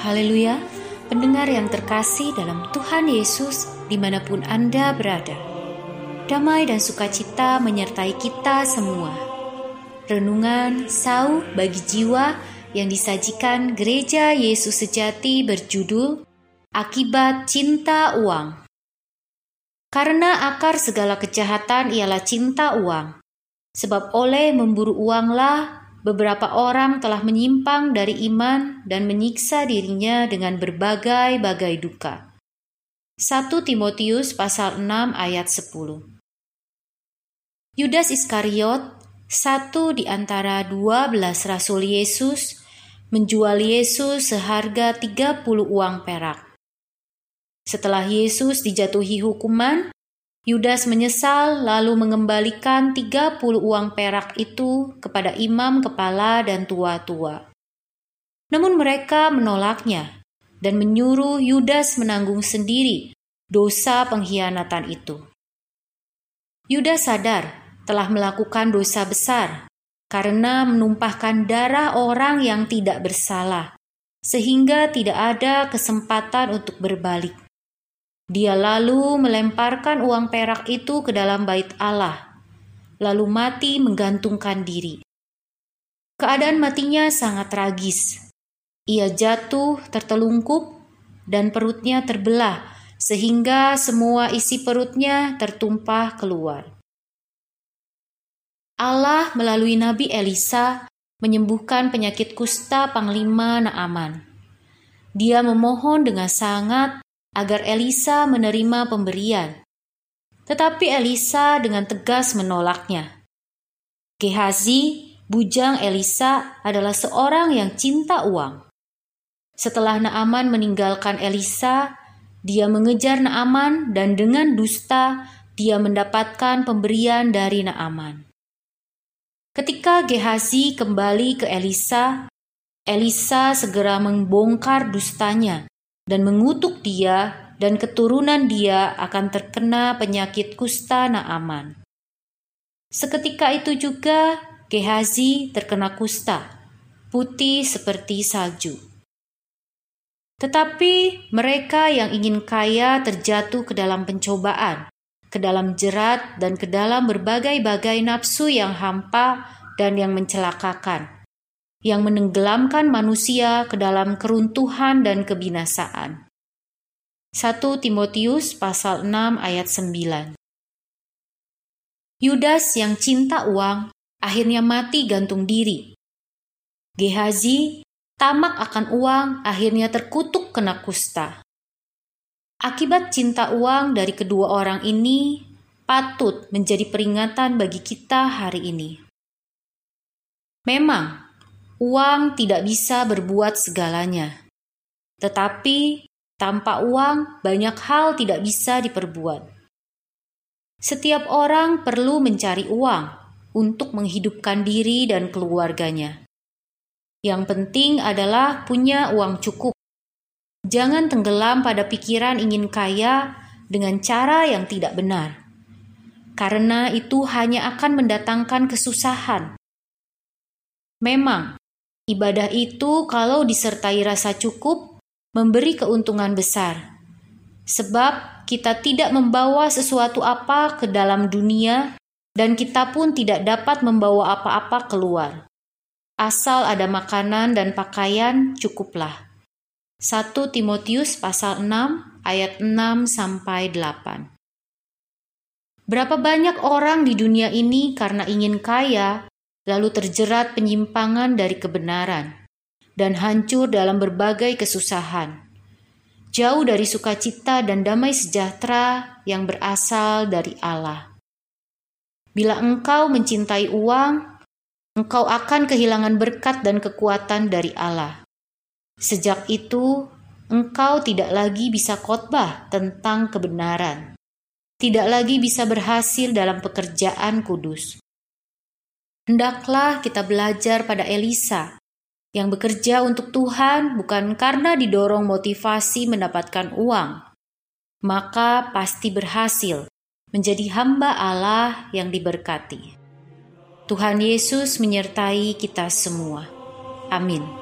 Haleluya, pendengar yang terkasih dalam Tuhan Yesus di mana pun Anda berada. Damai dan sukacita menyertai kita semua. Renungan sau bagi jiwa yang disajikan Gereja Yesus Sejati berjudul Akibat Cinta Uang. Karena akar segala kejahatan ialah cinta uang. Sebab oleh memburu uanglah beberapa orang telah menyimpang dari iman dan menyiksa dirinya dengan berbagai-bagai duka. 1 Timotius pasal 6 ayat 10 Yudas Iskariot, satu di antara dua belas rasul Yesus, menjual Yesus seharga 30 uang perak. Setelah Yesus dijatuhi hukuman, Yudas menyesal lalu mengembalikan 30 uang perak itu kepada imam kepala dan tua-tua. Namun mereka menolaknya dan menyuruh Yudas menanggung sendiri dosa pengkhianatan itu. Yudas sadar telah melakukan dosa besar karena menumpahkan darah orang yang tidak bersalah, sehingga tidak ada kesempatan untuk berbalik. Dia lalu melemparkan uang perak itu ke dalam bait Allah, lalu mati menggantungkan diri. Keadaan matinya sangat tragis. Ia jatuh tertelungkup dan perutnya terbelah sehingga semua isi perutnya tertumpah keluar. Allah melalui Nabi Elisa menyembuhkan penyakit kusta Panglima Naaman. Dia memohon dengan sangat agar Elisa menerima pemberian. Tetapi Elisa dengan tegas menolaknya. Gehazi, bujang Elisa, adalah seorang yang cinta uang. Setelah Naaman meninggalkan Elisa, dia mengejar Naaman dan dengan dusta dia mendapatkan pemberian dari Naaman. Ketika Gehazi kembali ke Elisa, Elisa segera membongkar dustanya dan mengutuk dia dan keturunan dia akan terkena penyakit kusta Naaman. Seketika itu juga Gehazi terkena kusta, putih seperti salju. Tetapi mereka yang ingin kaya terjatuh ke dalam pencobaan, ke dalam jerat dan ke dalam berbagai-bagai nafsu yang hampa dan yang mencelakakan yang menenggelamkan manusia ke dalam keruntuhan dan kebinasaan. 1 Timotius pasal 6 ayat 9 Yudas yang cinta uang akhirnya mati gantung diri. Gehazi tamak akan uang akhirnya terkutuk kena kusta. Akibat cinta uang dari kedua orang ini patut menjadi peringatan bagi kita hari ini. Memang, uang tidak bisa berbuat segalanya. Tetapi tanpa uang, banyak hal tidak bisa diperbuat. Setiap orang perlu mencari uang untuk menghidupkan diri dan keluarganya. Yang penting adalah punya uang cukup. Jangan tenggelam pada pikiran ingin kaya dengan cara yang tidak benar, karena itu hanya akan mendatangkan kesusahan. Memang, Ibadah itu kalau disertai rasa cukup memberi keuntungan besar. Sebab kita tidak membawa sesuatu apa ke dalam dunia dan kita pun tidak dapat membawa apa-apa keluar. Asal ada makanan dan pakaian cukuplah. 1 Timotius pasal 6 ayat 6 sampai 8. Berapa banyak orang di dunia ini karena ingin kaya lalu terjerat penyimpangan dari kebenaran, dan hancur dalam berbagai kesusahan. Jauh dari sukacita dan damai sejahtera yang berasal dari Allah. Bila engkau mencintai uang, engkau akan kehilangan berkat dan kekuatan dari Allah. Sejak itu, engkau tidak lagi bisa khotbah tentang kebenaran, tidak lagi bisa berhasil dalam pekerjaan kudus, Hendaklah kita belajar pada Elisa yang bekerja untuk Tuhan bukan karena didorong motivasi mendapatkan uang, maka pasti berhasil menjadi hamba Allah yang diberkati. Tuhan Yesus menyertai kita semua. Amin.